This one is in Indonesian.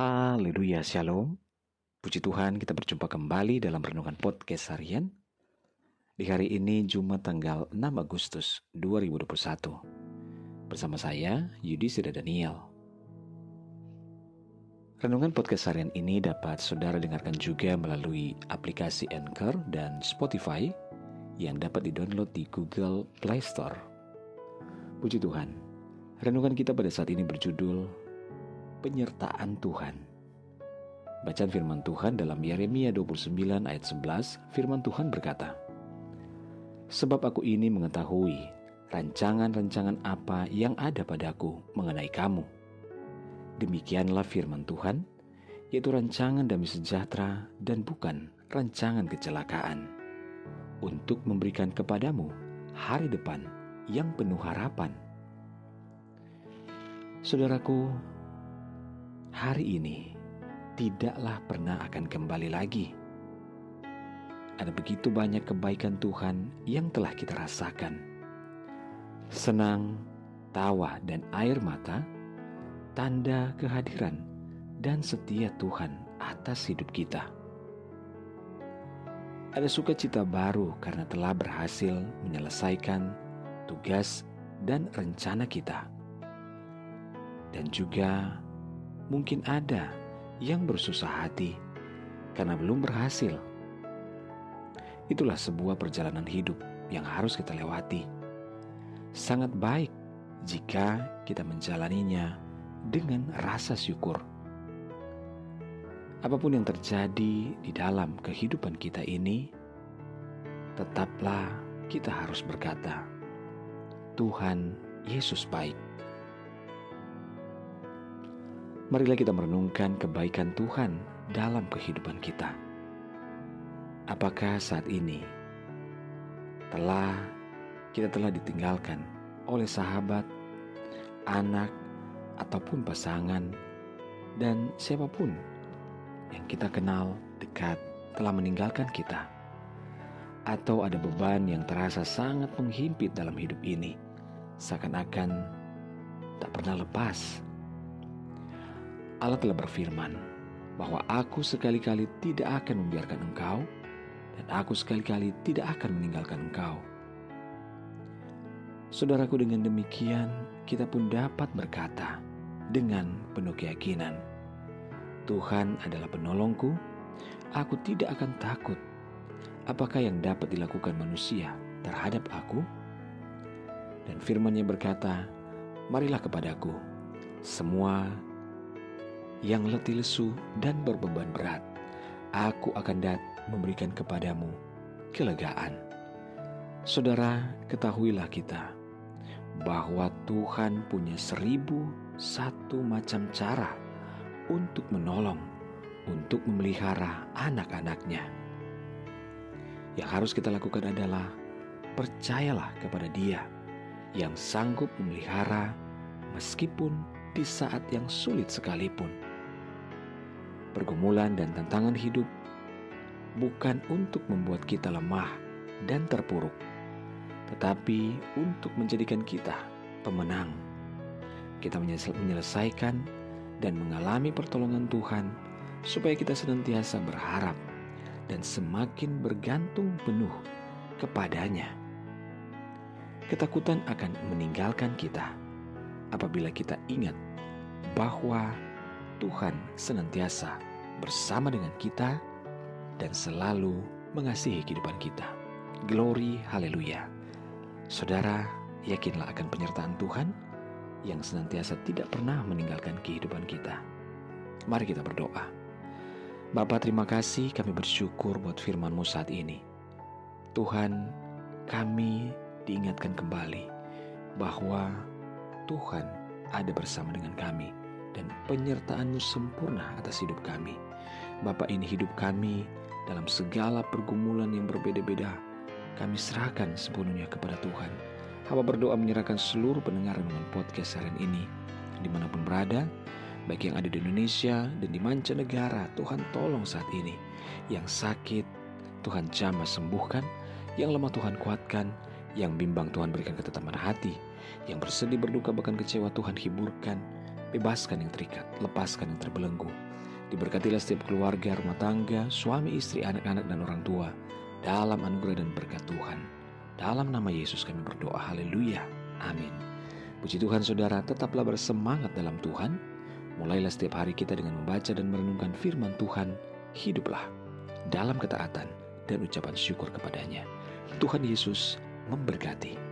Haleluya, Shalom. Puji Tuhan, kita berjumpa kembali dalam renungan podcast harian. Di hari ini Jumat tanggal 6 Agustus 2021. Bersama saya, Yudi Sida Daniel. Renungan podcast harian ini dapat saudara dengarkan juga melalui aplikasi Anchor dan Spotify yang dapat didownload di Google Play Store. Puji Tuhan, renungan kita pada saat ini berjudul penyertaan Tuhan. Bacaan firman Tuhan dalam Yeremia 29 ayat 11, firman Tuhan berkata, Sebab aku ini mengetahui rancangan-rancangan apa yang ada padaku mengenai kamu. Demikianlah firman Tuhan, yaitu rancangan damai sejahtera dan bukan rancangan kecelakaan, untuk memberikan kepadamu hari depan yang penuh harapan. Saudaraku, hari ini tidaklah pernah akan kembali lagi. Ada begitu banyak kebaikan Tuhan yang telah kita rasakan. Senang, tawa, dan air mata, tanda kehadiran dan setia Tuhan atas hidup kita. Ada sukacita baru karena telah berhasil menyelesaikan tugas dan rencana kita. Dan juga mungkin ada yang bersusah hati karena belum berhasil. Itulah sebuah perjalanan hidup yang harus kita lewati. Sangat baik jika kita menjalaninya dengan rasa syukur. Apa pun yang terjadi di dalam kehidupan kita ini, tetaplah kita harus berkata, "Tuhan Yesus baik." Marilah kita merenungkan kebaikan Tuhan dalam kehidupan kita. Apakah saat ini telah kita telah ditinggalkan oleh sahabat, anak, ataupun pasangan, dan siapa pun yang kita kenal dekat telah meninggalkan kita? Atau ada beban yang terasa sangat menghimpit dalam hidup ini, seakan-akan tak pernah lepas Allah telah berfirman bahwa aku sekali-kali tidak akan membiarkan engkau dan aku sekali-kali tidak akan meninggalkan engkau. Saudaraku dengan demikian kita pun dapat berkata dengan penuh keyakinan, Tuhan adalah penolongku, aku tidak akan takut. Apakah yang dapat dilakukan manusia terhadap aku? Dan firman-Nya berkata, Marilah kepadaku, semua yang letih lesu dan berbeban berat, aku akan dat memberikan kepadamu kelegaan. Saudara, ketahuilah kita bahwa Tuhan punya seribu satu macam cara untuk menolong, untuk memelihara anak-anaknya. Yang harus kita lakukan adalah percayalah kepada Dia yang sanggup memelihara meskipun di saat yang sulit sekalipun pergumulan dan tantangan hidup bukan untuk membuat kita lemah dan terpuruk, tetapi untuk menjadikan kita pemenang. Kita menyelesaikan dan mengalami pertolongan Tuhan supaya kita senantiasa berharap dan semakin bergantung penuh kepadanya. Ketakutan akan meninggalkan kita apabila kita ingat bahwa Tuhan senantiasa bersama dengan kita dan selalu mengasihi kehidupan kita. Glory, haleluya. Saudara, yakinlah akan penyertaan Tuhan yang senantiasa tidak pernah meninggalkan kehidupan kita. Mari kita berdoa. Bapa terima kasih kami bersyukur buat firman-Mu saat ini. Tuhan, kami diingatkan kembali bahwa Tuhan ada bersama dengan kami dan penyertaanmu sempurna atas hidup kami. Bapak ini hidup kami dalam segala pergumulan yang berbeda-beda. Kami serahkan sepenuhnya kepada Tuhan. Hamba berdoa menyerahkan seluruh pendengar dengan podcast hari ini. Di mana pun berada, baik yang ada di Indonesia dan di mancanegara, Tuhan tolong saat ini. Yang sakit, Tuhan jamah sembuhkan. Yang lemah Tuhan kuatkan. Yang bimbang Tuhan berikan ketetapan hati. Yang bersedih berduka bahkan kecewa Tuhan hiburkan bebaskan yang terikat, lepaskan yang terbelenggu. Diberkatilah setiap keluarga, rumah tangga, suami, istri, anak-anak, dan orang tua dalam anugerah dan berkat Tuhan. Dalam nama Yesus kami berdoa, haleluya, amin. Puji Tuhan saudara, tetaplah bersemangat dalam Tuhan. Mulailah setiap hari kita dengan membaca dan merenungkan firman Tuhan. Hiduplah dalam ketaatan dan ucapan syukur kepadanya. Tuhan Yesus memberkati.